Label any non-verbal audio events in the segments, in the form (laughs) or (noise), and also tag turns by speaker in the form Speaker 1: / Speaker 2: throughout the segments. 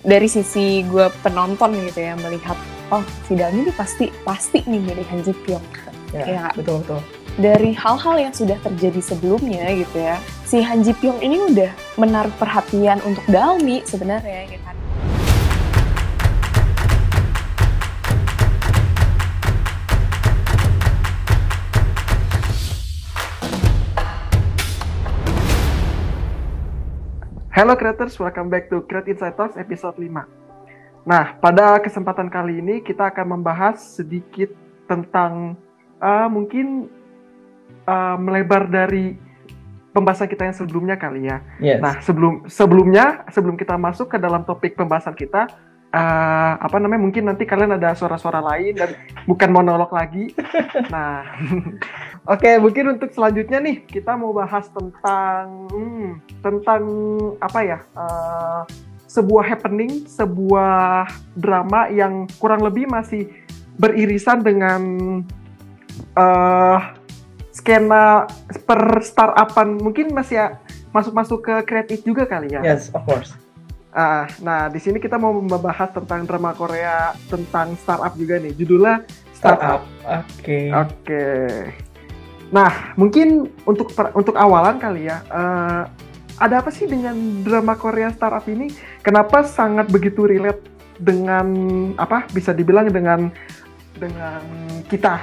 Speaker 1: dari sisi gue penonton gitu ya melihat oh si Dami ini pasti pasti nih milih Han Ji Pyong
Speaker 2: Ya,
Speaker 1: Ya.
Speaker 2: betul betul.
Speaker 1: dari hal-hal yang sudah terjadi sebelumnya gitu ya si Han Ji Pyong ini udah menaruh perhatian untuk Dalmi sebenarnya gitu
Speaker 3: Hello creators, welcome back to Create Insight Talks episode 5. Nah, pada kesempatan kali ini kita akan membahas sedikit tentang uh, mungkin uh, melebar dari pembahasan kita yang sebelumnya kali ya.
Speaker 2: Yes.
Speaker 3: Nah, sebelum sebelumnya sebelum kita masuk ke dalam topik pembahasan kita, uh, apa namanya? Mungkin nanti kalian ada suara-suara lain dan bukan monolog lagi. (laughs) Nah, (laughs) oke, mungkin untuk selanjutnya nih kita mau bahas tentang hmm, tentang apa ya? uh, sebuah happening, sebuah drama yang kurang lebih masih beririsan dengan uh, skena per startupan mungkin masih ya masuk-masuk ke kreatif juga kali ya.
Speaker 2: yes, of course.
Speaker 3: Ah, nah di sini kita mau membahas tentang drama Korea tentang startup juga nih. Judulnya
Speaker 2: Startup. Oke.
Speaker 3: Oke. Nah mungkin untuk per- untuk awalan kali ya. eh, ada apa sih dengan drama Korea startup ini? Kenapa sangat begitu relate dengan apa? Bisa dibilang dengan dengan kita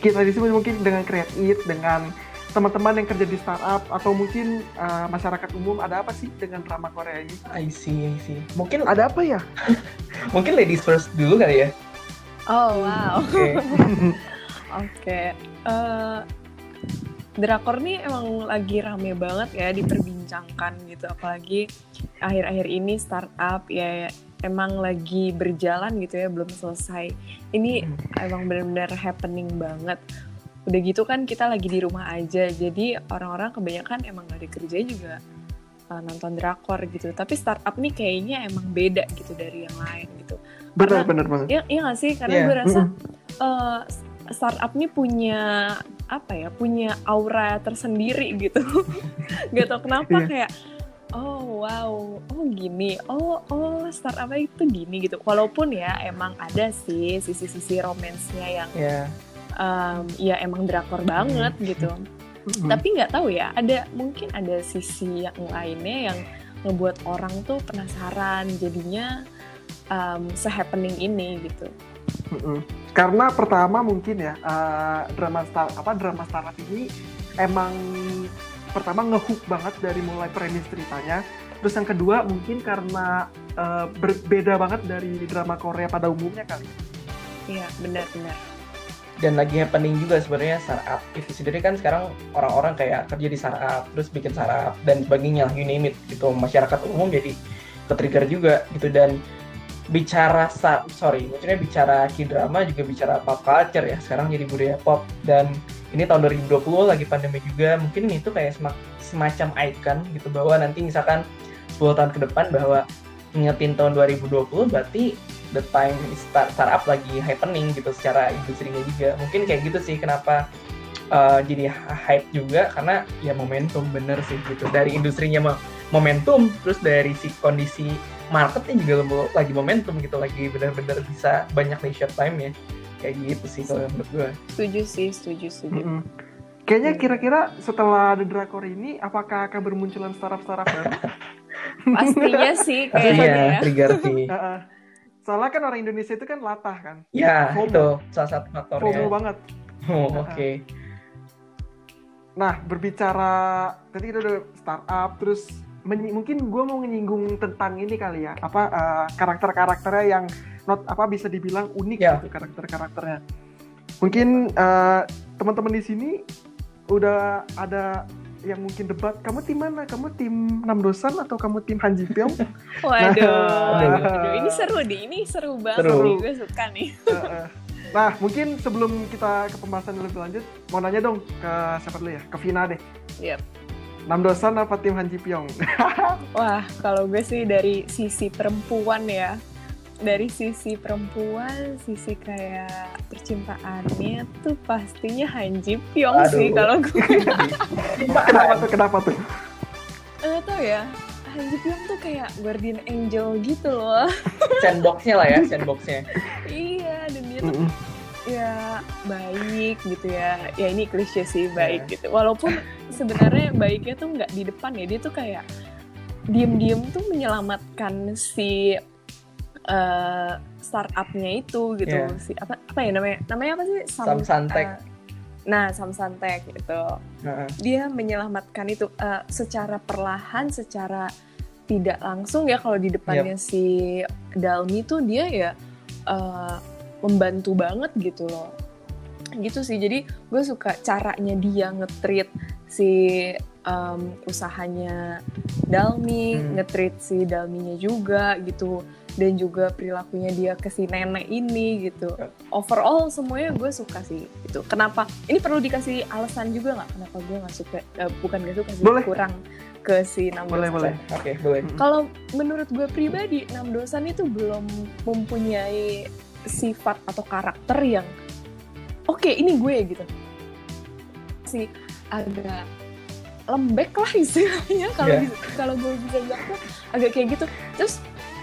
Speaker 3: kita di sini mungkin dengan create dengan teman-teman yang kerja di startup atau mungkin eh, masyarakat umum ada apa sih dengan drama Korea ini?
Speaker 2: I see, I see. Mungkin
Speaker 3: Ada apa ya? (laughs)
Speaker 2: mungkin ladies first dulu kali ya.
Speaker 1: oh wow
Speaker 2: Oke. (laughs)
Speaker 1: Oke, eh, drakor nih emang lagi rame banget ya diperbincangkan gitu, apalagi akhir-akhir ini startup ya emang lagi berjalan gitu ya, belum selesai. Ini emang benar-benar happening banget. Udah gitu kan kita lagi di rumah aja, jadi orang-orang kebanyakan emang gak ada kerja juga eh, nonton drakor gitu. Tapi startup nih kayaknya emang beda gitu dari yang lain gitu.
Speaker 3: Benar benar banget.
Speaker 1: Iya, iya gak sih? Karena
Speaker 2: Iya,
Speaker 1: gue rasa eh, startup nih punya apa ya? Punya aura tersendiri gitu. (laughs) Gak tau kenapa
Speaker 3: Iya.
Speaker 1: kayak oh wow, oh gini, oh oh startupnya itu gini gitu. Walaupun ya emang ada sih sisi-sisi romansnya yang
Speaker 2: Ya.
Speaker 1: Em, ya emang drakor banget gitu.
Speaker 3: Mm-mm.
Speaker 1: Tapi nggak tahu ya, ada mungkin ada sisi yang lainnya yang ngebuat orang tuh penasaran jadinya um, se-happening ini gitu.
Speaker 3: Mm-mm. Karena pertama mungkin ya eh, drama star apa drama startup ini emang pertama ngehook banget dari mulai premis ceritanya. Terus yang kedua mungkin karena eh, berbeda banget dari drama Korea pada umumnya kali.
Speaker 1: Iya, benar-benar.
Speaker 2: Dan lagi happening juga sebenarnya startup. Itu sendiri kan sekarang orang-orang kayak kerja di startup, terus bikin startup dan sebagainya, you name it gitu. Masyarakat umum jadi ke-trigger juga gitu. Dan bicara sa- sorry maksudnya bicara k-drama juga bicara pop culture ya. Sekarang jadi budaya pop dan ini tahun 2020 lagi pandemi juga. Mungkin itu kayak semak- semacam icon gitu bahwa nanti misalkan 10 tahun ke depan bahwa ngingetin tahun 2020 berarti the time is start, startup lagi happening gitu secara industrinya juga mungkin kayak gitu sih kenapa uh, jadi hype juga karena ya momentum bener sih gitu dari industrinya mo- momentum terus dari si kondisi marketnya juga lagi momentum gitu lagi benar-benar bisa banyak leisure time ya kayak gitu sih kalau menurut gue
Speaker 1: Setuju sih, setuju, setuju.
Speaker 3: Mm-mm. Kayaknya kira-kira setelah The Drakor ini apakah akan bermunculan startup-startup baru? (laughs)
Speaker 1: Pastinya sih kayaknya ya.
Speaker 2: trigger sih. (laughs)
Speaker 3: Soalnya kan orang Indonesia itu kan latah kan.
Speaker 2: ya
Speaker 3: FOMO.
Speaker 2: itu salah satu faktornya
Speaker 3: FOMO banget.
Speaker 2: oh, oke
Speaker 3: Nah, berbicara tadi kita udah startup, terus mungkin gue mau menyinggung tentang ini kali ya, apa eh, karakter-karakternya yang not apa bisa dibilang unik
Speaker 2: Ya.
Speaker 3: gitu karakter-karakternya. Mungkin eh, teman-teman di sini udah ada yang mungkin debat, kamu tim mana? Kamu tim Namdosan atau kamu tim Han Ji Pyong? (laughs)
Speaker 1: Waduh,
Speaker 3: Nah.
Speaker 1: waduh, ini seru deh, ini seru banget
Speaker 2: Seru.
Speaker 1: nih, gue suka nih. (laughs)
Speaker 3: Nah, mungkin sebelum kita ke pembahasan lebih lanjut, mau nanya dong ke siapa dulu ya? Ke Vina deh.
Speaker 1: Yep.
Speaker 3: Namdosan apa tim Han Ji Pyong? (laughs)
Speaker 1: Wah, kalau gue sih dari sisi perempuan ya, dari sisi perempuan, sisi kayak percintaannya tuh pastinya Han Ji Pyong
Speaker 2: Aduh.
Speaker 1: sih kalau gue. (laughs)
Speaker 3: kenapa tuh? Kenapa tuh?
Speaker 1: Nggak tahu ya, Han Ji Pyong tuh kayak guardian angel gitu loh (laughs)
Speaker 2: sandboxnya lah ya sandboxnya
Speaker 1: iya dan dia tuh
Speaker 3: Mm-mm.
Speaker 1: ya baik gitu ya ya ini klise sih baik
Speaker 2: Iya.
Speaker 1: gitu walaupun sebenarnya baiknya tuh nggak di depan ya dia tuh kayak diem-diem tuh menyelamatkan si eh, startupnya itu gitu
Speaker 2: Iya.
Speaker 1: si apa apa ya namanya namanya apa sih
Speaker 2: Sam Santek.
Speaker 1: eh, nah Samsantek gitu
Speaker 2: Heeh.
Speaker 1: dia menyelamatkan itu eh, secara perlahan secara tidak langsung ya kalau di depannya si Dalmi tuh dia ya eh, membantu banget gitu loh gitu sih jadi gue suka caranya dia ngetreat si em, usahanya Dalmi
Speaker 2: Hmm.
Speaker 1: ngetreat si Dalminya juga gitu dan juga perilakunya dia ke si nenek ini gitu. Overall semuanya gue suka sih. Itu kenapa? Ini perlu dikasih alasan juga nggak kenapa gue nggak suka eh, bukan gak suka sih
Speaker 3: Boleh.
Speaker 1: kurang ke si Nam
Speaker 3: Boleh,
Speaker 1: Dosan.
Speaker 3: boleh.
Speaker 2: oke boleh.
Speaker 1: Kalau menurut gue pribadi Nam Dosan itu belum mempunyai sifat atau karakter yang oke ini gue gitu. Si agak lembek lah istilahnya. Kalau bisa- kalau gue bisa bilang tuh agak kayak gitu. Terus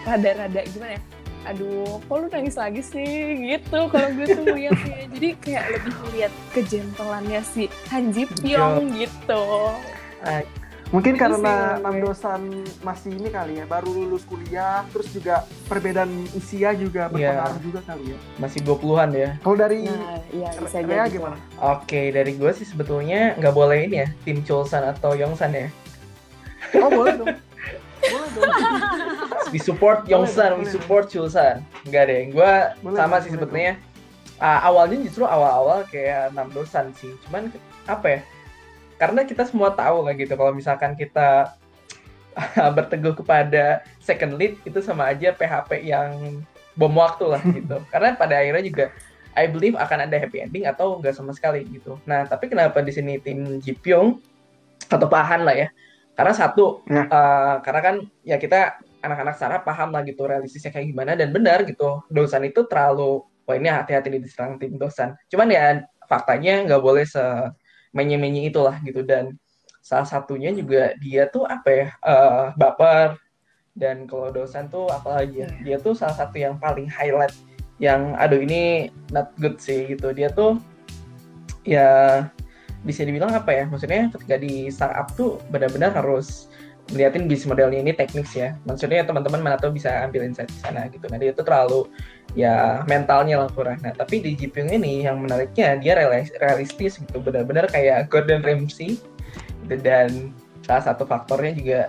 Speaker 1: rada-rada gimana ya aduh kok lu nangis lagi sih gitu kalau gue tuh liatnya jadi kayak lebih melihat kejentelannya si Han Ji Pyong gitu
Speaker 3: Mungkin
Speaker 1: Itu
Speaker 3: karena
Speaker 1: sih,
Speaker 3: Nam
Speaker 1: gue.
Speaker 3: Dosan masih ini kali ya, baru lulus kuliah, terus juga perbedaan usia juga
Speaker 2: Iya.
Speaker 3: berpengaruh juga kali ya.
Speaker 2: masih 20-an ya
Speaker 3: Kalau dari
Speaker 1: nah iya bisa
Speaker 3: Rea
Speaker 1: jadi
Speaker 3: gimana?
Speaker 2: oke dari gue sih sebetulnya nggak boleh ini ya tim Chulsan atau Yongsan ya
Speaker 3: Oh boleh dong. (laughs) boleh dong. (laughs)
Speaker 2: we support Yongsan we support Chulsan. Enggak deh gue sama
Speaker 3: boleh,
Speaker 2: sih sebetulnya Ah, awalnya justru awal-awal kayak enam dosan sih. Cuman apa ya? Karena kita semua tahu lah gitu kalau misalkan kita (laughs) berteguh kepada second lead itu sama aja PHP yang bom waktu lah (laughs) gitu. Karena pada akhirnya juga I believe akan ada happy ending atau enggak sama sekali gitu. Nah tapi kenapa di sini tim Ji Pyong atau Pahan lah ya karena satu
Speaker 3: Ya.
Speaker 2: eh, karena kan ya kita anak-anak Sarah paham lah gitu realistisnya kayak gimana dan benar gitu. Dosan itu terlalu wah ini hati-hati nih diserang tim dosan cuman ya faktanya nggak boleh se menye-menye itulah gitu. Dan salah satunya juga dia tuh apa ya eh, baper. Dan kalau dosan tuh apalagi ya
Speaker 1: Iya.
Speaker 2: dia tuh salah satu yang paling highlight. Yang aduh ini not good sih gitu. Dia tuh ya bisa dibilang apa ya maksudnya ketika di startup tuh benar-benar harus melihatin bisnis modelnya ini teknis ya. Maksudnya teman-teman mana tahu bisa ambil insight di sana gitu. Dia tuh terlalu ya mentalnya lah kurang. Nah tapi di Jipyong ini yang menariknya dia realis- realistis gitu. Benar-benar kayak Gordon Ramsay gitu. Dan salah satu faktornya juga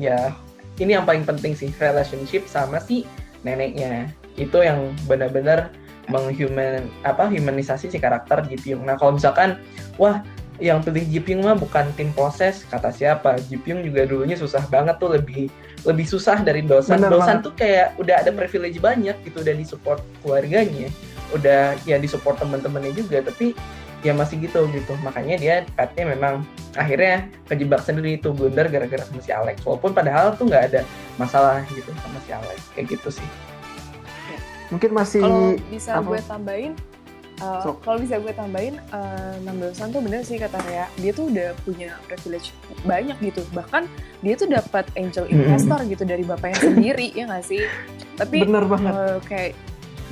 Speaker 2: ya ini yang paling penting sih relationship sama si neneknya. Itu yang benar-benar menghuman apa humanisasi si karakter Jipyong nah kalau misalkan wah yang pilih Jipyong mah bukan tim proses kata siapa? Jipyong juga dulunya susah banget tuh lebih lebih susah dari Dosan
Speaker 3: Bener
Speaker 2: Dosan
Speaker 3: banget.
Speaker 2: tuh kayak udah ada privilege banyak gitu udah disupport keluarganya udah ya disupport teman-temannya juga tapi ya masih gitu gitu. Makanya dia katanya memang akhirnya kejebak sendiri itu blunder gara-gara sama si Alex. Walaupun padahal tuh nggak ada masalah gitu sama si Alex. Kayak gitu sih
Speaker 3: Mungkin masih
Speaker 1: kalau bisa
Speaker 3: apa?
Speaker 1: gue tambahin uh,
Speaker 3: Sok.
Speaker 1: kalau bisa gue tambahin uh, Nam Dosan tuh bener sih kata Rea. Dia tuh udah punya privilege banyak gitu. Bahkan dia tuh dapat angel investor gitu dari bapaknya sendiri ya nggak sih? Tapi
Speaker 3: bener banget.
Speaker 1: uh, kayak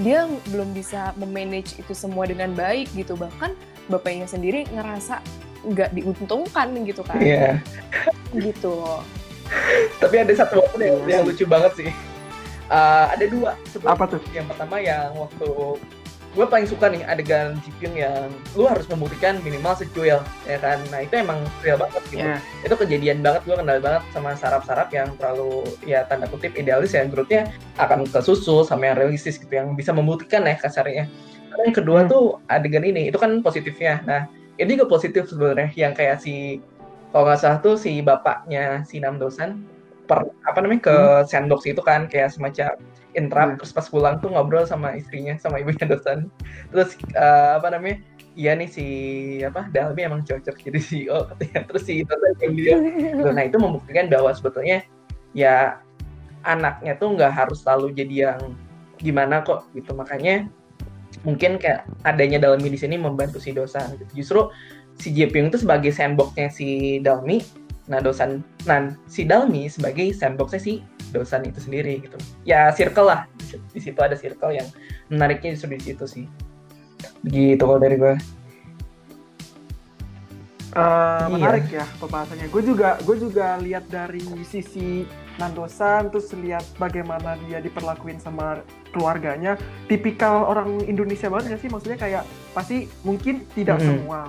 Speaker 1: dia belum bisa memanage itu semua dengan baik gitu. Bahkan bapaknya sendiri ngerasa nggak diuntungkan gitu kan.
Speaker 2: Iya.
Speaker 1: Gitu.
Speaker 2: Tapi ada satu waktu yang, yang lucu banget sih Eh, ada dua sebelum
Speaker 3: Apa tuh?
Speaker 2: yang pertama yang waktu gue paling suka nih adegan Jipyong yang lu harus membuktikan minimal secuil ya kan nah itu emang real banget gitu
Speaker 3: Iya.
Speaker 2: itu kejadian banget gue kenal banget sama sarap-sarap yang terlalu ya tanda kutip idealis ya growth-nya akan kesusul sama yang realistis gitu yang bisa membuktikan ya kasarnya Karena yang kedua
Speaker 3: Hmm.
Speaker 2: tuh adegan ini itu kan positifnya nah ini juga positif sebenarnya yang kayak si kalau nggak salah tuh si bapaknya si Nam Dosan per apa namanya ke sandbox itu kan kayak semacam interrupt
Speaker 3: Hmm.
Speaker 2: terus pas pulang tuh ngobrol sama istrinya sama ibunya Dosan terus eh, apa namanya iya nih si apa Dalmi emang cocok jadi CEO katanya (laughs) terus si yang dia. Nah itu membuktikan bahwa sebetulnya ya anaknya tuh nggak harus selalu jadi yang gimana kok gitu makanya mungkin kayak adanya Dalmi di sini membantu si Dosan gitu. Justru si Jepyong itu sebagai sandboxnya si Dalmi Nah dosan, nah si Dalmi sebagai sandboxnya si dosan itu sendiri gitu. Ya circle lah, di situ ada circle yang menariknya justru di situ sih. Begitu kalau dari gue.
Speaker 3: Uh,
Speaker 2: Iya.
Speaker 3: menarik ya pembahasannya. Gue juga gue juga lihat dari sisi Nandosan, terus lihat bagaimana dia diperlakuin sama keluarganya. Tipikal orang Indonesia banget nggak sih? Maksudnya kayak pasti mungkin tidak
Speaker 2: Mm-mm.
Speaker 3: semua,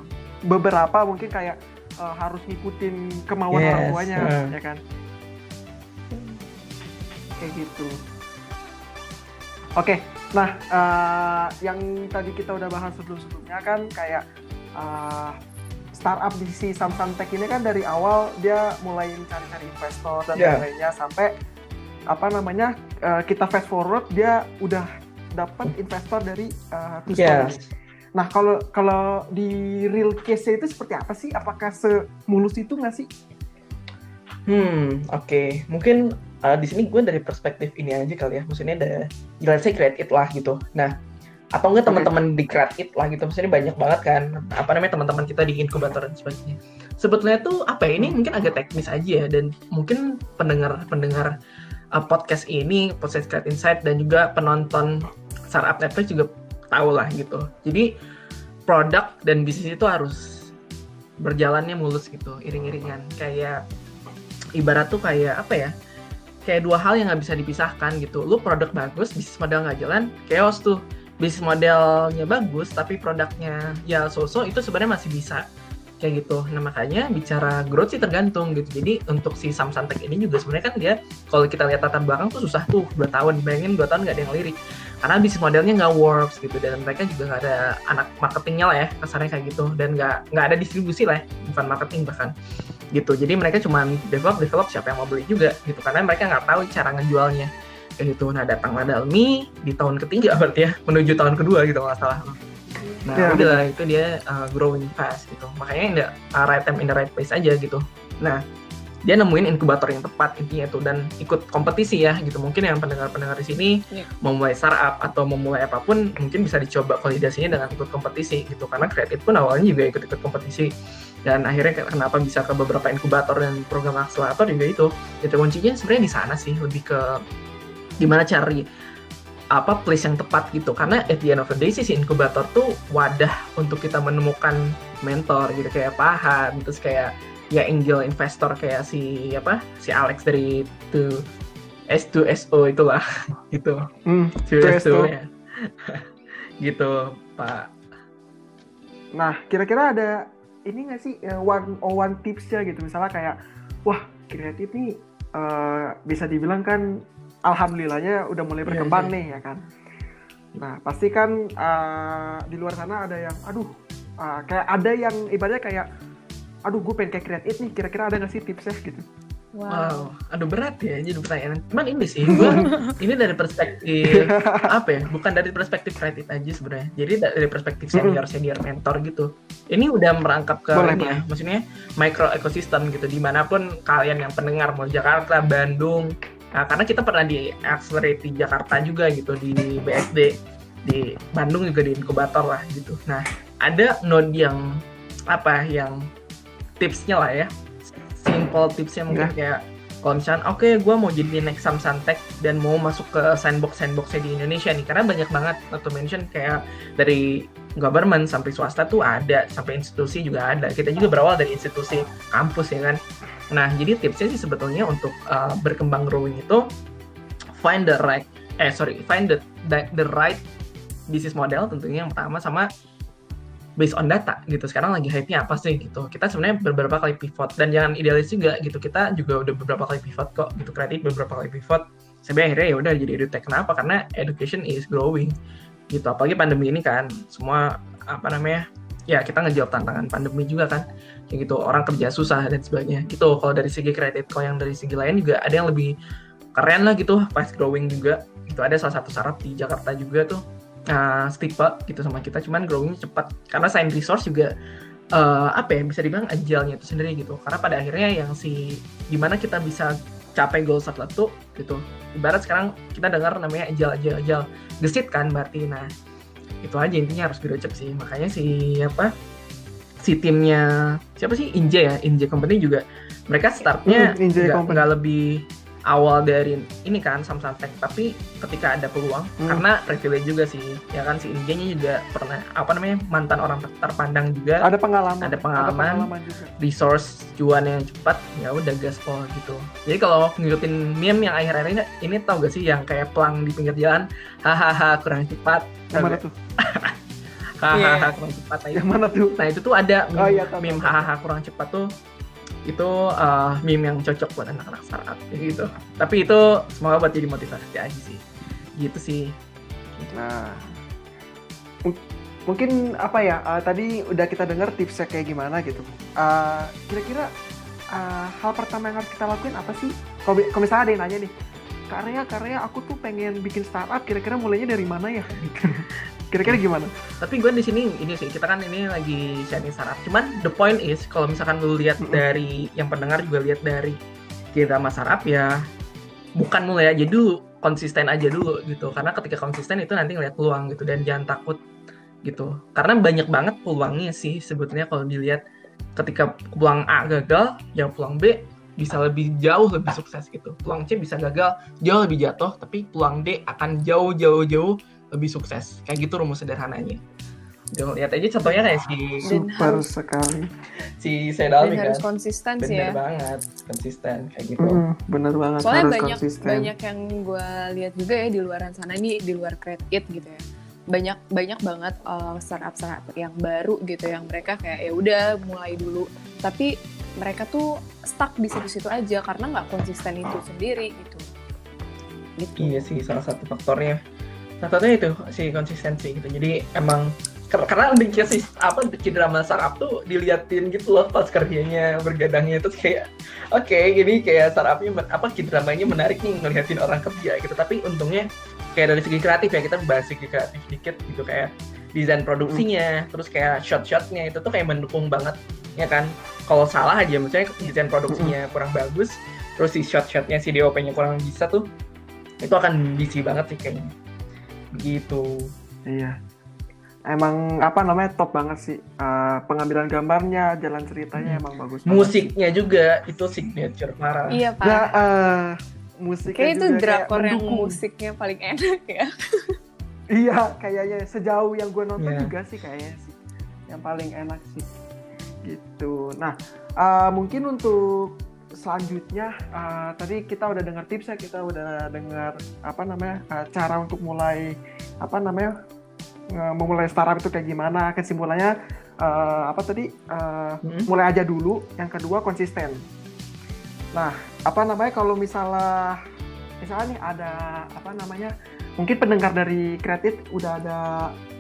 Speaker 3: beberapa mungkin kayak uh, harus ngikutin kemauan
Speaker 2: Yes,
Speaker 3: orang tuanya,
Speaker 2: uh.
Speaker 3: ya kan? Kayak gitu. Oke, nah uh, yang tadi kita udah bahas sebelum-sebelumnya kan kayak uh, startup di si Samsung Tech ini kan dari awal dia mulai cari-cari investor dan
Speaker 2: Yeah.
Speaker 3: lain-lainnya sampai apa namanya uh, kita fast forward dia udah dapat investor dari uh, Two. Nah kalau kalau di real case itu seperti apa sih? Apakah semulus itu nggak sih?
Speaker 2: Hmm, oke. Mungkin uh, di sini gue dari perspektif ini aja kali ya. Maksudnya ada, let's say create it lah gitu. Nah, atau enggak teman-teman di create it lah gitu. Maksudnya banyak banget kan. Apa namanya teman-teman kita di inkubator dan sebagainya. Sebetulnya tuh apa ya, ini mungkin agak teknis aja ya. Dan mungkin pendengar-pendengar uh, podcast ini, podcast Create Insight dan juga penonton startup Netflix juga tahu lah gitu. Jadi produk dan bisnis itu harus berjalannya mulus gitu, iring-iringan. Kayak ibarat tuh kayak apa ya kayak dua hal yang nggak bisa dipisahkan gitu. Lu produk bagus bisnis model nggak jalan chaos tuh. Bisnis modelnya bagus tapi produknya ya so-so itu sebenarnya masih bisa. Kayak gitu. Nah makanya bicara growth sih tergantung gitu. Jadi untuk si Samsung Tech ini juga sebenarnya kan dia kalau kita lihat latar belakang tuh susah tuh dua tahun. Bayangin dua tahun nggak ada yang lirik karena bisnis modelnya nggak works gitu dan mereka juga nggak ada anak marketingnya lah ya kasarnya kayak gitu. Dan nggak nggak ada distribusi lah ya, bukan marketing bahkan. Gitu. Jadi mereka cuma develop develop siapa yang mau beli juga gitu. Karena mereka nggak tahu cara ngejualnya. Kayak gitu. Nah datanglah Dalmi di tahun ketiga berarti ya menuju tahun kedua gitu nggak salah. Nah
Speaker 3: Ya,
Speaker 2: udah itu dia uh, growing fast gitu. Makanya in the uh, right time in the right place aja gitu. Nah dia nemuin inkubator yang tepat intinya tuh dan ikut kompetisi ya gitu. Mungkin yang pendengar-pendengar di sini
Speaker 1: Iya.
Speaker 2: mau mulai startup atau memulai apa pun mungkin bisa dicoba validasinya dengan ikut kompetisi gitu. Karena kreatif pun awalnya juga ikut-ikut kompetisi. Dan akhirnya kenapa bisa ke beberapa inkubator dan program akselerator juga itu. Itu kuncinya sebenarnya di sana sih lebih ke gimana cari apa place yang tepat gitu. Karena at the end of the day sih si inkubator tuh wadah untuk kita menemukan mentor gitu kayak Pahan terus kayak ya angel investor kayak si apa si Alex dari tuh S2SO itulah (laughs) gitu.
Speaker 3: Hmm,
Speaker 2: 2SO ya. (laughs) Gitu Pak.
Speaker 3: Nah, kira-kira ada ini nggak sih eh, one on one tipsnya gitu. Misalnya kayak wah kreatif nih eh, bisa dibilang kan alhamdulillahnya udah mulai
Speaker 2: Iya,
Speaker 3: berkembang
Speaker 2: iya.
Speaker 3: nih ya kan. Nah pasti kan eh, di luar sana ada yang aduh eh, kayak ada yang ibaratnya kayak aduh gue pengen kayak kreatif nih kira-kira ada nggak sih tipsnya gitu.
Speaker 2: Wow, aduh berat ya jadi pertanyaan. Cuman ini sih, gua (laughs) ini dari perspektif (laughs) apa ya? Bukan dari perspektif kreatif aja sebenarnya. Jadi da- dari perspektif senior senior mentor gitu. Ini udah merangkap ke
Speaker 3: Boleh,
Speaker 2: ini ya, maksudnya micro ekosistem gitu. Di mana pun kalian yang pendengar mau Jakarta, Bandung, nah, karena kita pernah di accelerate di Jakarta juga gitu di BSD, di Bandung juga di inkubator lah gitu. Nah ada node yang apa yang tipsnya lah ya. Simple tipsnya mungkin kayak kalau misalnya oke gue mau jadi next Samsung Tech dan mau masuk ke sandbox sandboxnya di Indonesia nih. Karena banyak banget atau mention kayak dari government sampai swasta tuh ada sampai institusi juga ada. Kita juga berawal dari institusi kampus ya kan? Nah jadi tipsnya sih sebetulnya untuk uh, berkembang growing itu find the right eh sorry find the the, the right business model tentunya yang pertama sama based on data gitu. Sekarang lagi hype-nya apa sih gitu. Kita sebenarnya beberapa kali pivot dan jangan idealis juga gitu. Kita juga udah beberapa kali pivot kok gitu. Kreatif beberapa kali pivot. Sampai akhirnya ya udah jadi edutech. Kenapa? Karena education is growing gitu. Apalagi pandemi ini kan semua apa namanya ya kita ngejawab tantangan pandemi juga kan. Kayak gitu orang kerja susah dan sebagainya gitu. Kalau dari segi kreatif kalau yang dari segi lain juga ada yang lebih keren lah gitu. Fast growing juga itu ada salah satu startup di Jakarta juga tuh uh, stipe gitu sama kita. Cuman growingnya cepat. Karena sign resource juga uh, apa ya bisa dibilang agilnya itu sendiri gitu. Karena pada akhirnya yang si di mana kita bisa capai goal tertentu gitu. Ibarat sekarang kita dengar namanya agile agile agile. Gesit kan berarti. Nah itu aja intinya harus gerocep sih. Makanya si apa si timnya siapa sih? Inje ya? Inje Company juga mereka startnya
Speaker 3: Hmm,
Speaker 2: nggak lebih awal dari ini kan Samsung Tech tapi ketika ada peluang
Speaker 3: Hmm.
Speaker 2: karena privilege juga sih ya kan si Injay-nya juga pernah apa namanya mantan orang ter- terpandang juga
Speaker 3: Ada pengalaman.
Speaker 2: Ada pengalaman.
Speaker 3: juga.
Speaker 2: resource cuan yang cepat ya udah gaspol gitu jadi kalau ngikutin meme yang akhir-akhir ini ini tau gak sih yang kayak pelang di pinggir jalan hahaha kurang cepat
Speaker 3: Yang mana tuh? (laughs)
Speaker 2: hahaha kurang cepat nah, itu,
Speaker 3: Yang mana tuh?
Speaker 2: nah itu tuh ada meme,
Speaker 3: Oh, iya,
Speaker 2: meme
Speaker 3: tahu.
Speaker 2: hahaha kurang cepat tuh itu uh, meme yang cocok buat anak-anak startup gitu tapi itu semoga buat jadi motivasi aja sih gitu sih
Speaker 3: Nah, mung- mungkin apa ya? uh, tadi udah kita dengar tipsnya kayak gimana gitu. Uh, Kira-kira uh, hal pertama yang harus kita lakuin apa sih? Kalau misalnya ada yang nanya nih, karya karya aku tuh pengen bikin startup, kira-kira mulainya dari mana ya? (laughs) kira-kira gimana?
Speaker 2: tapi gue di sini ini sih kita kan ini lagi sharing startup cuman the point is kalau misalkan lu lihat
Speaker 3: Mm-mm.
Speaker 2: dari yang pendengar juga lihat dari kita sama startup ya bukan mulai aja dulu konsisten aja dulu gitu karena ketika konsisten itu nanti ngeliat peluang gitu dan jangan takut gitu karena banyak banget peluangnya sih sebetulnya kalau dilihat ketika peluang A gagal ya peluang B bisa lebih jauh lebih sukses gitu peluang C bisa gagal jauh lebih jatuh tapi peluang D akan jauh jauh jauh lebih sukses kayak gitu rumus sederhananya Tuh, lihat aja contohnya kayak si
Speaker 3: Super
Speaker 1: harus-
Speaker 3: sekali.
Speaker 2: si
Speaker 1: Dan
Speaker 2: Sedali
Speaker 1: harus
Speaker 2: kan
Speaker 1: konsisten sih
Speaker 2: bener
Speaker 1: ya.
Speaker 2: banget konsisten kayak gitu
Speaker 3: Mm, bener banget
Speaker 1: Soalnya
Speaker 3: harus
Speaker 1: banyak
Speaker 3: konsisten.
Speaker 1: banyak yang gue lihat juga ya di luaran sana nih di luar Create It gitu ya. Banyak banyak banget uh, startup startup yang baru gitu yang mereka kayak ya udah mulai dulu tapi mereka tuh stuck di situ-situ aja karena nggak konsisten itu sendiri gitu. Gitu.
Speaker 2: Iya sih salah satu faktornya. Salah satunya itu si konsistensi gitu. Jadi emang karena di sih apa cedera startup tuh diliatin gitu loh pas kerjanya bergadangnya itu kayak oke ini kayak startupnya apa cederamanya menarik nih ngeliatin orang kerja gitu tapi untungnya kayak dari segi kreatif ya kita bahas segi kreatif dikit gitu kayak desain produksinya terus kayak shot-shotnya itu tuh kayak mendukung banget ya kan kalau salah aja misalnya desain produksinya kurang bagus terus si shot-shotnya si DOP-nya kurang bisa tuh itu akan busy banget sih kayaknya begitu
Speaker 3: Iya. Emang apa namanya top banget sih. Eh, pengambilan gambarnya, jalan ceritanya
Speaker 2: Hmm.
Speaker 3: emang bagus. banget sih.
Speaker 2: musiknya juga itu signature parah
Speaker 1: Iya pak.
Speaker 3: Ya, eh, musiknya
Speaker 1: Kayak itu
Speaker 3: juga
Speaker 1: drakor yang
Speaker 3: mendukung.
Speaker 1: musiknya paling enak ya.
Speaker 3: Iya, kayaknya sejauh yang gue nonton
Speaker 2: Iya.
Speaker 3: juga sih kayaknya sih. Yang paling enak sih. Gitu. Nah, eh, mungkin untuk selanjutnya eh, tadi kita udah dengar tips ya, kita udah dengar apa namanya eh, cara untuk mulai apa namanya eh, memulai startup itu kayak gimana. Kesimpulannya eh, apa tadi eh,
Speaker 2: Hmm.
Speaker 3: mulai aja dulu. Yang kedua konsisten. Nah, apa namanya kalau misalnya misalnya nih ada apa namanya mungkin pendengar dari Creative udah ada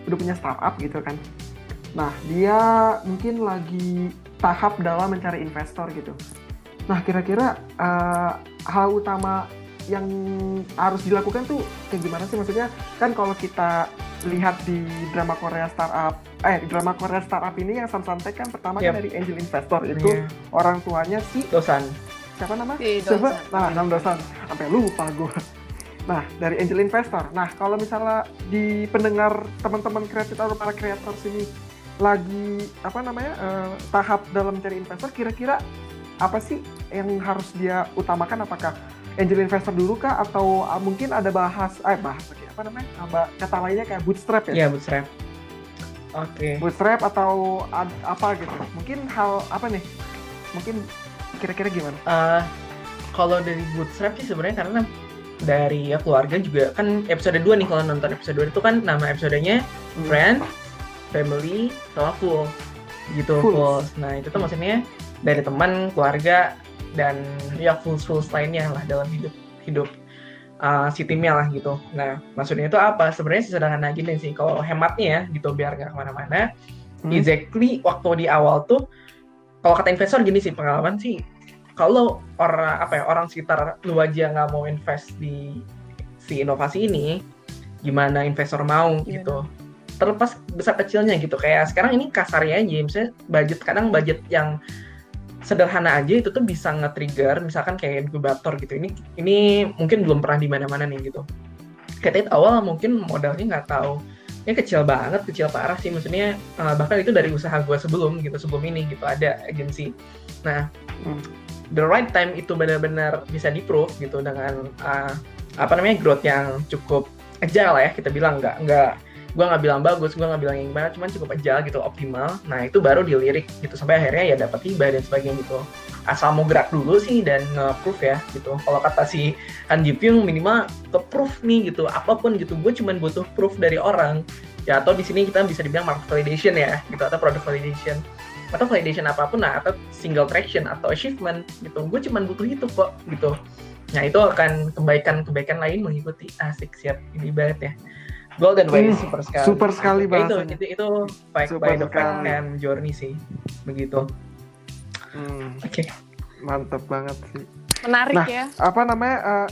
Speaker 3: udah punya startup gitu kan. Nah, dia mungkin lagi tahap dalam mencari investor gitu. Nah, kira-kira eh, hal utama yang harus dilakukan tuh kayak gimana sih maksudnya? Kan kalau kita lihat di drama Korea startup, eh di drama Korea startup ini yang Samsung Tech kan pertama kan
Speaker 2: Yep.
Speaker 3: dari angel investor itu
Speaker 2: Iya.
Speaker 3: orang tuanya si
Speaker 2: dosan
Speaker 3: siapa nama?
Speaker 1: Si
Speaker 3: Siapa?
Speaker 1: Dosan.
Speaker 3: Nah, nama dosan. Sampai lupa gue. Nah, dari angel investor. Nah, kalau misalnya di pendengar teman-teman kreatif atau para kreator sini lagi apa namanya eh, tahap dalam mencari investor, kira-kira apa sih yang harus dia utamakan? Apakah angel investor dulu kah? Atau ah, mungkin ada bahas, eh bahas lagi apa namanya? Apa- Kata lainnya kayak bootstrap ya?
Speaker 2: Iya, bootstrap. Oke.
Speaker 3: Bootstrap atau ad- apa gitu? Mungkin hal apa nih? Mungkin kira-kira gimana?
Speaker 2: Eh, kalau dari bootstrap sih sebenarnya karena dari ya keluarga juga kan episode 2 nih kalau nonton episode 2 itu kan nama episodenya
Speaker 3: Hmm.
Speaker 2: friend, family, sama full gitu full. Nah itu tuh maksudnya dari teman, keluarga dan ya full full lainnya lah dalam hidup hidup uh, si timnya lah gitu. Nah maksudnya itu apa? Sebenarnya sederhana gini sih. Kalau hematnya ya gitu biar nggak ke mana-mana.
Speaker 3: Hmm.
Speaker 2: Exactly waktu di awal tuh kalau kata investor gini sih pengalaman sih kalau orang apa ya orang sekitar lu aja nggak mau invest di si inovasi ini gimana investor mau
Speaker 1: Gimana?
Speaker 2: gitu terlepas besar kecilnya gitu. Kayak sekarang ini kasarnya aja misalnya budget kadang budget yang sederhana aja itu tuh bisa nge-trigger misalkan kayak inkubator gitu. Ini ini mungkin belum pernah di mana-mana nih gitu. Kayak awal mungkin modalnya nggak tahu. Ini kecil banget kecil parah sih. Maksudnya eh, bahkan itu dari usaha gue sebelum gitu sebelum ini gitu ada agensi. Nah
Speaker 3: Hmm.
Speaker 2: the right time itu benar-benar bisa di gitu dengan uh, apa namanya growth yang cukup agile lah ya kita bilang. Nggak nggak gue nggak bilang bagus gue nggak bilang yang gimana cuman cukup agile gitu optimal. Nah itu baru dilirik gitu sampai akhirnya ya dapat tiba dan sebagainya gitu. Asal mau gerak dulu sih dan nge-proof ya gitu. Kalau kata si Han Ji Pyong minimal ke proof nih gitu. Apa pun gitu gue cuman butuh proof dari orang. Ya atau di sini kita bisa dibilang market validation ya gitu atau product validation. Atau validation apa pun nah atau single traction atau achievement gitu. Gue cuman butuh itu kok gitu. Nah itu akan kebaikan-kebaikan lain mengikuti. Asik siap. Ini banget ya Golden Way
Speaker 3: Hmm,
Speaker 2: super sekali.
Speaker 3: super sekali
Speaker 2: Ya, itu, itu itu baik
Speaker 3: Super
Speaker 2: by the fact
Speaker 3: sekali.
Speaker 2: and journey sih. Begitu.
Speaker 3: Hmm,
Speaker 2: Oke.
Speaker 3: mantep banget sih.
Speaker 1: Menarik
Speaker 3: Nah,
Speaker 1: ya.
Speaker 3: Apa namanya? eh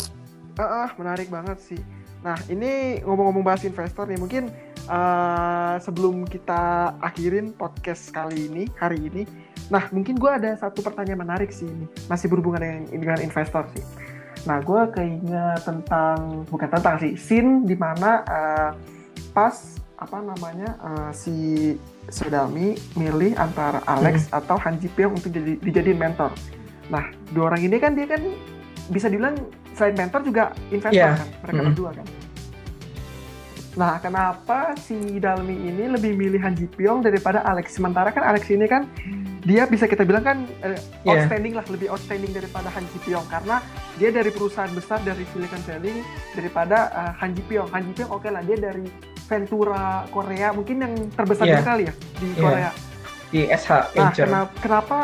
Speaker 3: eh, eh, menarik banget sih. Nah, ini ngomong-ngomong bahas investor nih, mungkin eh, sebelum kita akhirin podcast kali ini, hari ini, nah mungkin gue ada satu pertanyaan menarik sih ini, masih berhubungan dengan, dengan investor sih. Nah, gue keinget tentang, bukan tentang sih, scene di mana eh, pas apa namanya eh, si Sodami milih antara Alex atau Han Ji Pyong untuk jadi dijadiin mentor. Nah, dua orang ini kan dia kan bisa dibilang selain mentor juga investor
Speaker 2: Iya.
Speaker 3: kan, mereka
Speaker 2: Mm-mm.
Speaker 3: berdua kan. Nah, kenapa si Dalmi ini lebih milih Han Ji Pyong daripada Alex? Sementara kan Alex ini kan dia bisa kita bilang kan eh,
Speaker 2: Iya.
Speaker 3: outstanding lah, lebih outstanding daripada Han Ji Pyong karena dia dari perusahaan besar dari Silicon Valley daripada eh, Han Ji Pyong. Han Ji Pyong oke lah dia dari Ventura Korea, mungkin yang terbesar
Speaker 2: Iya.
Speaker 3: juga kali ya di
Speaker 2: Iya.
Speaker 3: Korea.
Speaker 2: Di SH
Speaker 3: Nah,
Speaker 2: Venture.
Speaker 3: kenapa, kenapa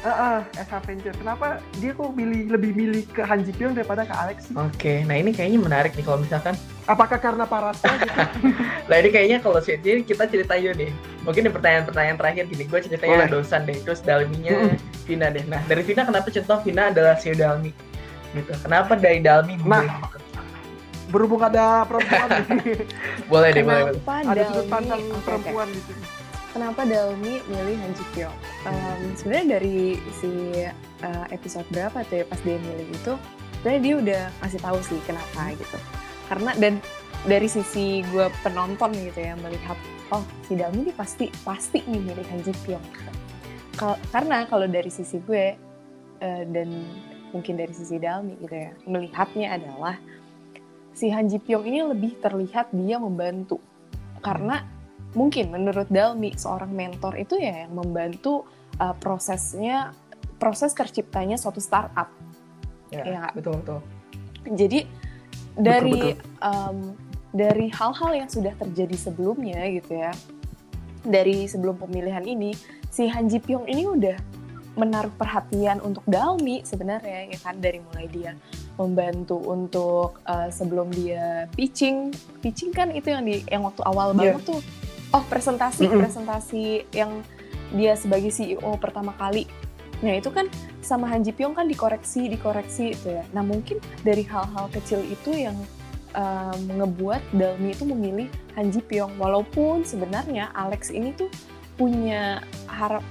Speaker 3: eh, eh, SH Venture, kenapa dia kok milih lebih milih ke Han Ji Pyong daripada ke Alex?
Speaker 2: Oke, nah ini kayaknya menarik nih kalau misalkan.
Speaker 3: Apakah karena parasnya gitu? (laughs)
Speaker 2: Nah ini kayaknya kalau sih jadi kita cerita yuk nih. Mungkin di pertanyaan-pertanyaan terakhir gini, gue ceritanya
Speaker 3: Boleh.
Speaker 2: dosan deh, terus Dalminya Vina deh. Nah dari Vina kenapa contoh Vina adalah si Dalmi? Gitu. Kenapa dari Dalmi gue?
Speaker 3: Nah. Berhubung ada perempuan nih. (laughs)
Speaker 2: boleh deh, boleh.
Speaker 3: ada sudut pandang perempuan di sini.
Speaker 1: Kenapa Dalmi milih Han Ji Pyong? Um, Sebenarnya dari si uh, episode berapa tuh ya pas dia milih itu, sebenarnya dia udah kasih tahu sih kenapa gitu. Karena dan dari sisi gue penonton gitu ya melihat, oh si Dalmi ini pasti pasti nih milih Han Ji Pyong. Kal- karena kalau dari sisi gue uh, dan mungkin dari sisi Dalmi gitu ya, melihatnya adalah si Han Ji Pyong ini lebih terlihat dia membantu karena mungkin menurut Dalmi seorang mentor itu ya yang membantu uh, prosesnya proses terciptanya suatu startup
Speaker 2: Ya,
Speaker 1: Iya nggak?
Speaker 2: betul betul.
Speaker 1: jadi dari
Speaker 3: betul.
Speaker 1: um, dari hal-hal yang sudah terjadi sebelumnya gitu ya dari sebelum pemilihan ini si Han Ji Pyong ini udah menaruh perhatian untuk Dalmi sebenarnya ya kan dari mulai dia membantu untuk uh, sebelum dia pitching. Pitching kan itu yang di yang waktu awal
Speaker 2: Iya.
Speaker 1: banget tuh. Oh presentasi
Speaker 3: Mm-mm.
Speaker 1: presentasi yang dia sebagai CEO pertama kali. Nah itu kan sama Han Ji Pyong kan dikoreksi dikoreksi itu ya. Nah mungkin dari hal-hal kecil itu yang um, ngebuat Dalmi itu memilih Han Ji Pyong. Walaupun sebenarnya Alex ini tuh punya harap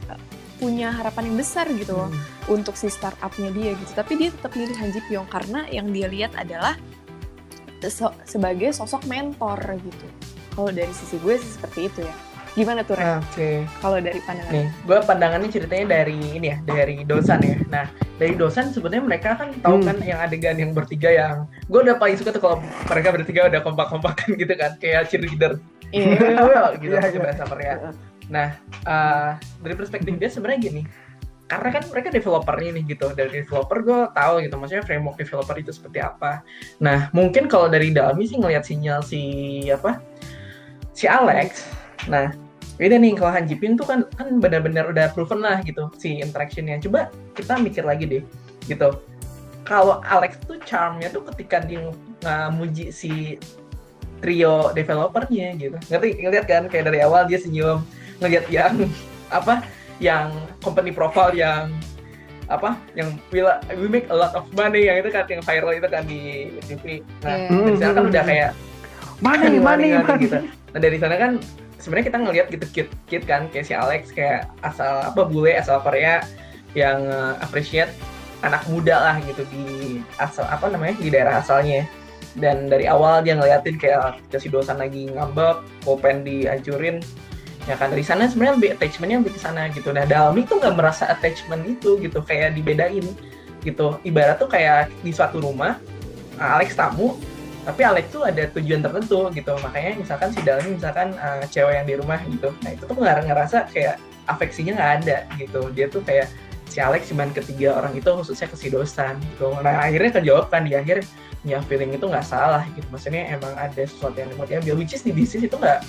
Speaker 1: punya harapan yang besar gitu loh
Speaker 2: Hmm.
Speaker 1: untuk si startupnya dia gitu tapi dia tetap milih Han Ji Pyong karena yang dia lihat adalah so- sebagai sosok mentor gitu kalau dari sisi gue sih seperti itu ya gimana tuh Ren?
Speaker 2: Oke.
Speaker 1: kalau dari pandangan
Speaker 2: Nih, gue pandangannya ceritanya dari ini ya, dari dosan ya. Nah, dari dosan sebenarnya mereka kan tahu
Speaker 3: Hmm.
Speaker 2: kan yang adegan yang bertiga yang gue udah paling suka tuh kalau mereka bertiga udah kompak-kompakan gitu kan, kayak cheerleader.
Speaker 1: Iya. (laughs)
Speaker 2: gitu
Speaker 3: Iya,
Speaker 2: pakai
Speaker 3: iya.
Speaker 2: bahasa Korea. Nah, eh, dari perspektif dia sebenarnya gini. Karena kan mereka developernya nih gitu. Dari developer gue tahu gitu, maksudnya framework developer itu seperti apa. Nah, mungkin kalau dari Dalmi sih ngelihat sinyal si apa? Si Alex. Nah, beda nih kalau Han Ji Pyong tuh kan kan benar-benar udah proven lah gitu si interactionnya. Coba kita mikir lagi deh, gitu. Kalau Alex tuh charmnya tuh ketika dia ngamuji si trio developernya gitu. Ngerti ngeliat kan kayak dari awal dia senyum ngeliat yang apa yang company profile yang apa yang we, we make a lot of money yang itu kan yang viral itu kan di TV. Nah,
Speaker 1: Iya.
Speaker 2: dari sana kan udah kayak
Speaker 3: Money, (laughs) money,
Speaker 2: money,
Speaker 3: money.
Speaker 2: gitu. Nah dari sana kan sebenarnya kita ngelihat gitu cute, cute kan kayak si Alex kayak asal apa bule asal Korea yang uh, appreciate anak muda lah gitu di asal apa namanya di daerah asalnya dan dari awal dia ngeliatin kayak si dosan lagi ngambek pulpen dihancurin ya kan dari sana sebenarnya attachmentnya lebih ke sana gitu. Nah Dalmi tuh nggak merasa attachment itu gitu kayak dibedain gitu. Ibarat tuh kayak di suatu rumah Alex tamu tapi Alex tuh ada tujuan tertentu gitu. Makanya misalkan si Dalmi misalkan uh, cewek yang di rumah gitu. Nah itu tuh nggak ngerasa kayak afeksinya nggak ada gitu. Dia tuh kayak si Alex cuman ketiga orang itu khususnya ke si Dosan gitu. Nah akhirnya kejawab kan di akhir ya feeling itu nggak salah gitu. Maksudnya emang ada sesuatu yang mau diambil which is di bisnis itu nggak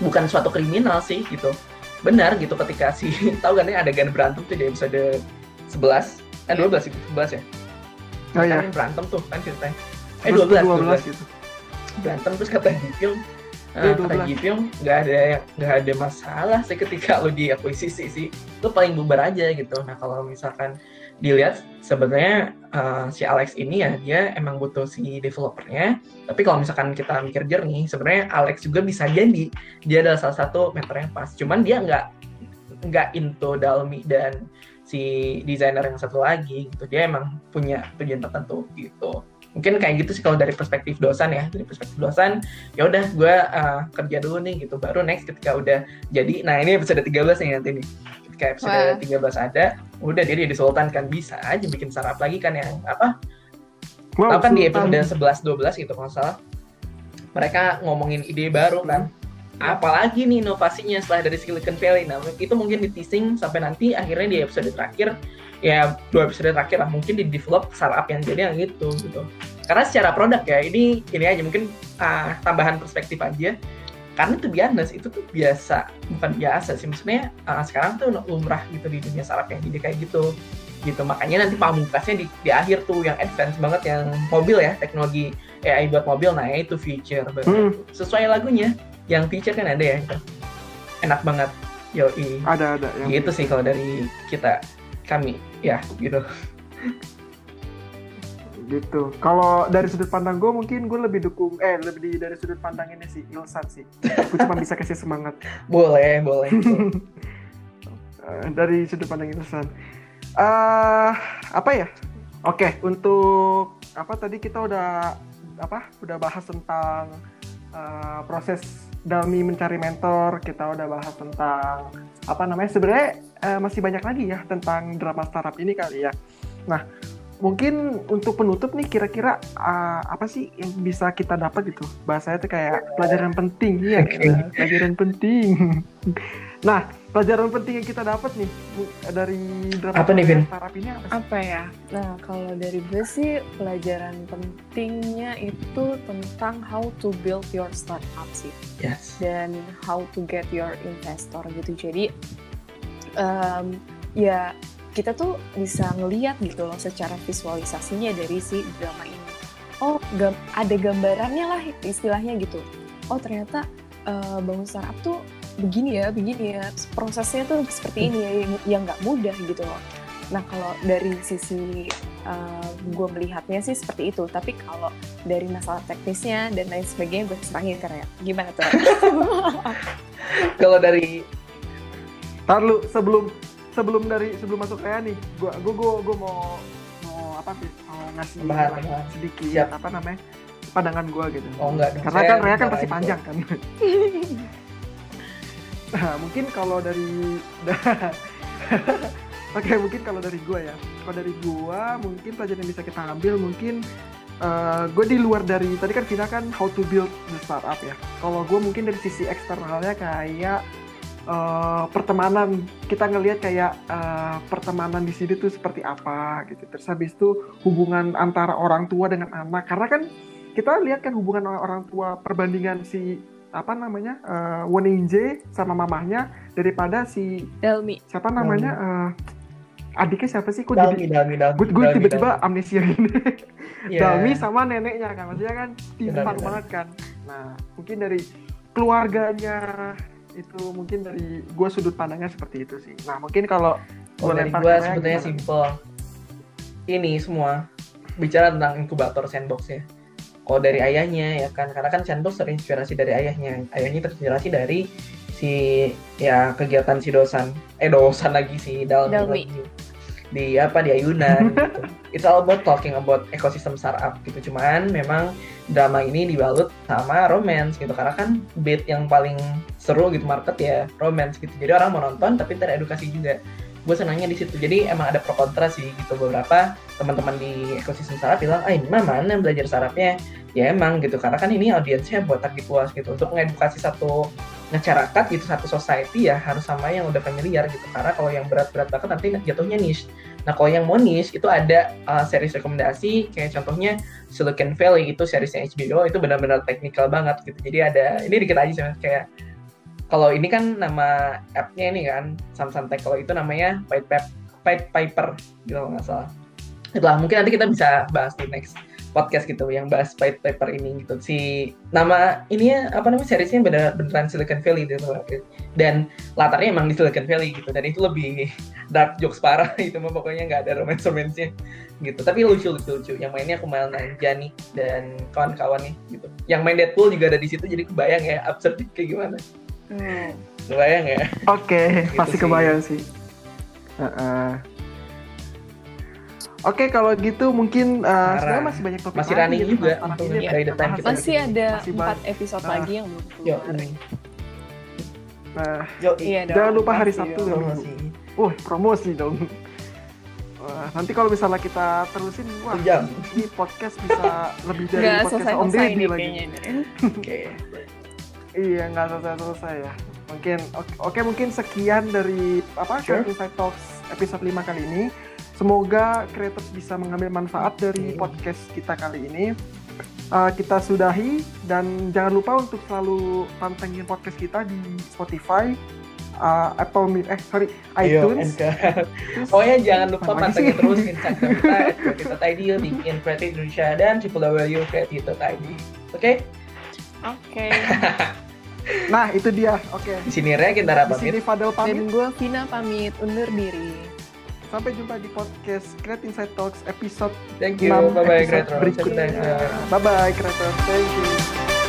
Speaker 2: bukan suatu kriminal sih gitu. Benar gitu ketika si (laughs) tahu kan ini adegan berantem tuh di episode 11 eh 12 sih 11 ya?
Speaker 3: Oh iya.
Speaker 2: kan berantem tuh kan ceritanya. Eh
Speaker 3: Terus
Speaker 2: 12
Speaker 3: tuh
Speaker 2: 12
Speaker 3: gitu.
Speaker 2: berantem terus kata
Speaker 3: Iya,
Speaker 2: uh, kata
Speaker 3: 12.
Speaker 2: Jipyong nggak ada nggak ada masalah sih ketika lo diakuisisi sih. Lo paling bubar aja gitu. Nah kalau misalkan dilihat sebenarnya uh, si Alex ini ya dia emang butuh si developernya. Tapi kalau misalkan kita mikir jernih sebenarnya Alex juga bisa jadi. Dia adalah salah satu mentor yang pas. Cuman dia nggak nggak into Dalmi dan si desainer yang satu lagi gitu. Dia emang punya tujuan tertentu gitu. Mungkin kayak gitu sih kalau dari perspektif dosan ya. Dari perspektif dosan ya udah gue uh, kerja dulu nih gitu. Baru next ketika udah jadi. Nah ini episode 13 nih nanti nih ketika episode
Speaker 1: Wah.
Speaker 2: 13 ada udah dia di Sultan kan bisa aja bikin startup lagi kan yang apa?
Speaker 3: Wow,
Speaker 2: Tahu kan di episode 11 12 gitu kalau salah. Mereka ngomongin ide baru kan. Apalagi nih inovasinya setelah dari Silicon Valley nah itu mungkin di teasing sampai nanti akhirnya di episode terakhir ya dua episode terakhir lah mungkin di develop startup yang jadi yang itu gitu. Karena secara produk ya ini ini aja mungkin ah, tambahan perspektif aja karena tuh biasa itu tuh biasa bukan biasa sih. Maksudnya ah, sekarang tuh lumrah gitu di dunia startup yang jadi kayak gitu. Gitu makanya nanti pamungkasnya di, di akhir tuh yang advance banget yang mobil ya teknologi AI buat mobil. Nah itu feature banget.
Speaker 3: Hmm.
Speaker 2: sesuai lagunya yang feature kan ada ya gitu. enak banget. Yoi.
Speaker 3: Ada ada yang
Speaker 2: gitu sih kalau dari kita kami. Ya gitu (laughs)
Speaker 3: gitu. Kalau dari sudut pandang gue mungkin gue lebih dukung eh lebih dari sudut pandang ini sih Ilsan sih. Gue cuma bisa kasih semangat (laughs)
Speaker 2: boleh boleh (laughs)
Speaker 3: Eh, dari sudut pandang Ilsan. eh apa ya? Oke, untuk apa tadi kita udah apa? Udah bahas tentang eh, proses Dalmi mencari mentor, kita udah bahas tentang apa namanya? Sebenarnya eh, masih banyak lagi ya tentang drama startup ini kali ya. Nah, mungkin untuk penutup nih kira-kira eh, apa sih yang bisa kita dapat gitu? Bahasanya tuh kayak pelajaran penting ya,
Speaker 2: Oke.
Speaker 3: pelajaran penting. nah, pelajaran penting yang kita dapat nih bu- dari drama
Speaker 2: Apa nih, Vin?
Speaker 3: startup ini apa sih?
Speaker 1: apa ya? Nah, kalau dari gue sih pelajaran pentingnya itu tentang how to build your startup sih
Speaker 2: yes
Speaker 1: dan how to get your investor gitu. Jadi em, ya kita tuh bisa ngeliat gitu loh secara visualisasinya dari si drama ini. Oh, gam- ada gambarannya lah istilahnya gitu. Oh, ternyata eh, bangun startup tuh begini ya, begini ya. Prosesnya tuh seperti ini ya, yang- nggak mudah gitu loh. Nah, kalau dari sisi gue melihatnya sih seperti itu. Tapi kalau dari masalah teknisnya dan lain sebagainya gue serahin karena gimana tuh? (laughs) (laughs)
Speaker 2: kalau dari
Speaker 3: Ntar lu sebelum sebelum dari sebelum masuk Rea nih, gua gua gua, gua mau mau apa sih? Mau ngasih
Speaker 2: Tambahan, tambahan.
Speaker 3: sedikit
Speaker 2: Siap.
Speaker 3: apa namanya? pandangan gua gitu.
Speaker 2: oh enggak dong,
Speaker 3: Karena kan Rea kan pasti panjang kan. (laughs) nah, mungkin kalau dari (laughs) Oke, mungkin kalau dari gua ya. Kalau dari gua mungkin pelajaran yang bisa kita ambil mungkin gue di luar dari tadi kan Vina kan how to build the startup ya. Kalau gue mungkin dari sisi eksternalnya kayak eh, pertemanan kita ngelihat kayak eh, pertemanan di sini tuh seperti apa gitu. Terus habis itu hubungan antara orang tua dengan anak karena kan kita lihat kan hubungan orang tua perbandingan si apa namanya uh, Woninje sama mamahnya daripada si
Speaker 1: Delmi.
Speaker 3: siapa namanya eh, adiknya siapa sih kok
Speaker 2: Dalmi,
Speaker 3: jadi
Speaker 2: Dalmi, Dalmi,
Speaker 3: gue gue
Speaker 2: Dalmi,
Speaker 3: tiba-tiba amnesia gini
Speaker 2: Dalmi. Iya.
Speaker 3: Dalmi sama neneknya kan maksudnya kan timpang
Speaker 2: Benar-benar.
Speaker 3: banget kan nah mungkin dari keluarganya itu mungkin dari gue sudut pandangnya seperti itu sih nah mungkin kalau
Speaker 2: Oh,
Speaker 3: gua
Speaker 2: dari
Speaker 3: lempar
Speaker 2: gue sebetulnya
Speaker 3: gimana?
Speaker 2: simple. Ini semua bicara tentang inkubator sandbox ya. Kalau dari ayahnya ya kan, karena kan sandbox terinspirasi dari ayahnya. Ayahnya terinspirasi dari si ya kegiatan si dosan, eh dosan lagi si Dalmi.
Speaker 1: Dalmi.
Speaker 2: lagi. Di apa di ayunan (laughs) gitu. It's all about talking about ekosistem startup gitu. Cuman memang drama ini dibalut sama romance gitu karena kan beat yang paling seru gitu market ya romance gitu. Jadi orang mau nonton tapi teredukasi juga. Gue senangnya di situ. Jadi emang ada pro kontra sih gitu. Beberapa teman-teman di ekosistem startup bilang, ah ini mah mana belajar startupnya? Ya emang gitu. Karena kan ini audiensnya buat target luas gitu. Untuk mengedukasi satu masyarakat gitu satu society ya harus sama yang udah familiar gitu. Karena kalau yang berat-berat banget nanti jatuhnya niche. Nah kalau yang niche itu ada uh, series rekomendasi. Kayak contohnya Silicon Valley itu seriesnya HBO itu benar-benar teknikal banget gitu. Jadi ada ini dikit aja sih kayak kalau ini kan nama app-nya ini kan Samsung Tech. Kalau itu namanya Pied, Pied Piper gitu nggak salah. Itulah mungkin nanti kita bisa bahas di next podcast gitu yang bahas Pied Piper ini gitu. Si nama ini ya apa namanya seriesnya bener beneran Silicon Valley gitu dan latarnya emang di Silicon Valley gitu dan itu lebih dark jokes parah (laughs) itu mah pokoknya nggak ada romance romance gitu. Tapi lucu lucu lucu yang mainnya Kumail Nanjiani dan kawan-kawan nih gitu. Yang main Deadpool juga ada di situ jadi kebayang ya absurd kayak gimana hmm. kebayang ya
Speaker 3: oke (laughs) okay, gitu pasti sih. kebayang sih uh -uh. Oke, kalau gitu mungkin uh, sebenarnya masih banyak topik
Speaker 2: masih running
Speaker 3: gitu,
Speaker 2: juga untuk ya,
Speaker 1: kita kita masih ada empat episode nah. lagi yang belum keluar.
Speaker 3: Nah, Yo, iya jangan lupa hari Sabtu dong. Promosi. Uh, promosi dong. Wah, nanti kalau misalnya kita terusin, wah, Jam. ini podcast bisa lebih dari
Speaker 1: nggak
Speaker 3: podcast Om Deddy
Speaker 1: lagi.
Speaker 3: Oke. (laughs) iya, nggak selesai-selesai ya. Mungkin, oke, okay, mungkin sekian dari apa sure. Inside Talks episode 5 kali ini. Semoga kreator bisa mengambil manfaat dari podcast kita kali ini. Uh, kita sudahi dan jangan lupa untuk selalu pantengin podcast kita di Spotify, uh, Apple eh sorry iTunes.
Speaker 2: Terus, oh ya jangan lupa pantengin terus Instagram kita kita tadi bikin Creative Indonesia dan www.creative.id. Oke?
Speaker 1: Oke. (laughs)
Speaker 3: nah itu dia. Oke. Okay.
Speaker 2: Di sini Rea kita pamit.
Speaker 3: Di sini Fadel pamit.
Speaker 1: Dan gue Vina pamit undur diri.
Speaker 3: Sampai jumpa di podcast Create Inside Talks episode
Speaker 2: Thank you. Bye bye Creator.
Speaker 3: Berikutnya. Bye bye Creator. Thank you.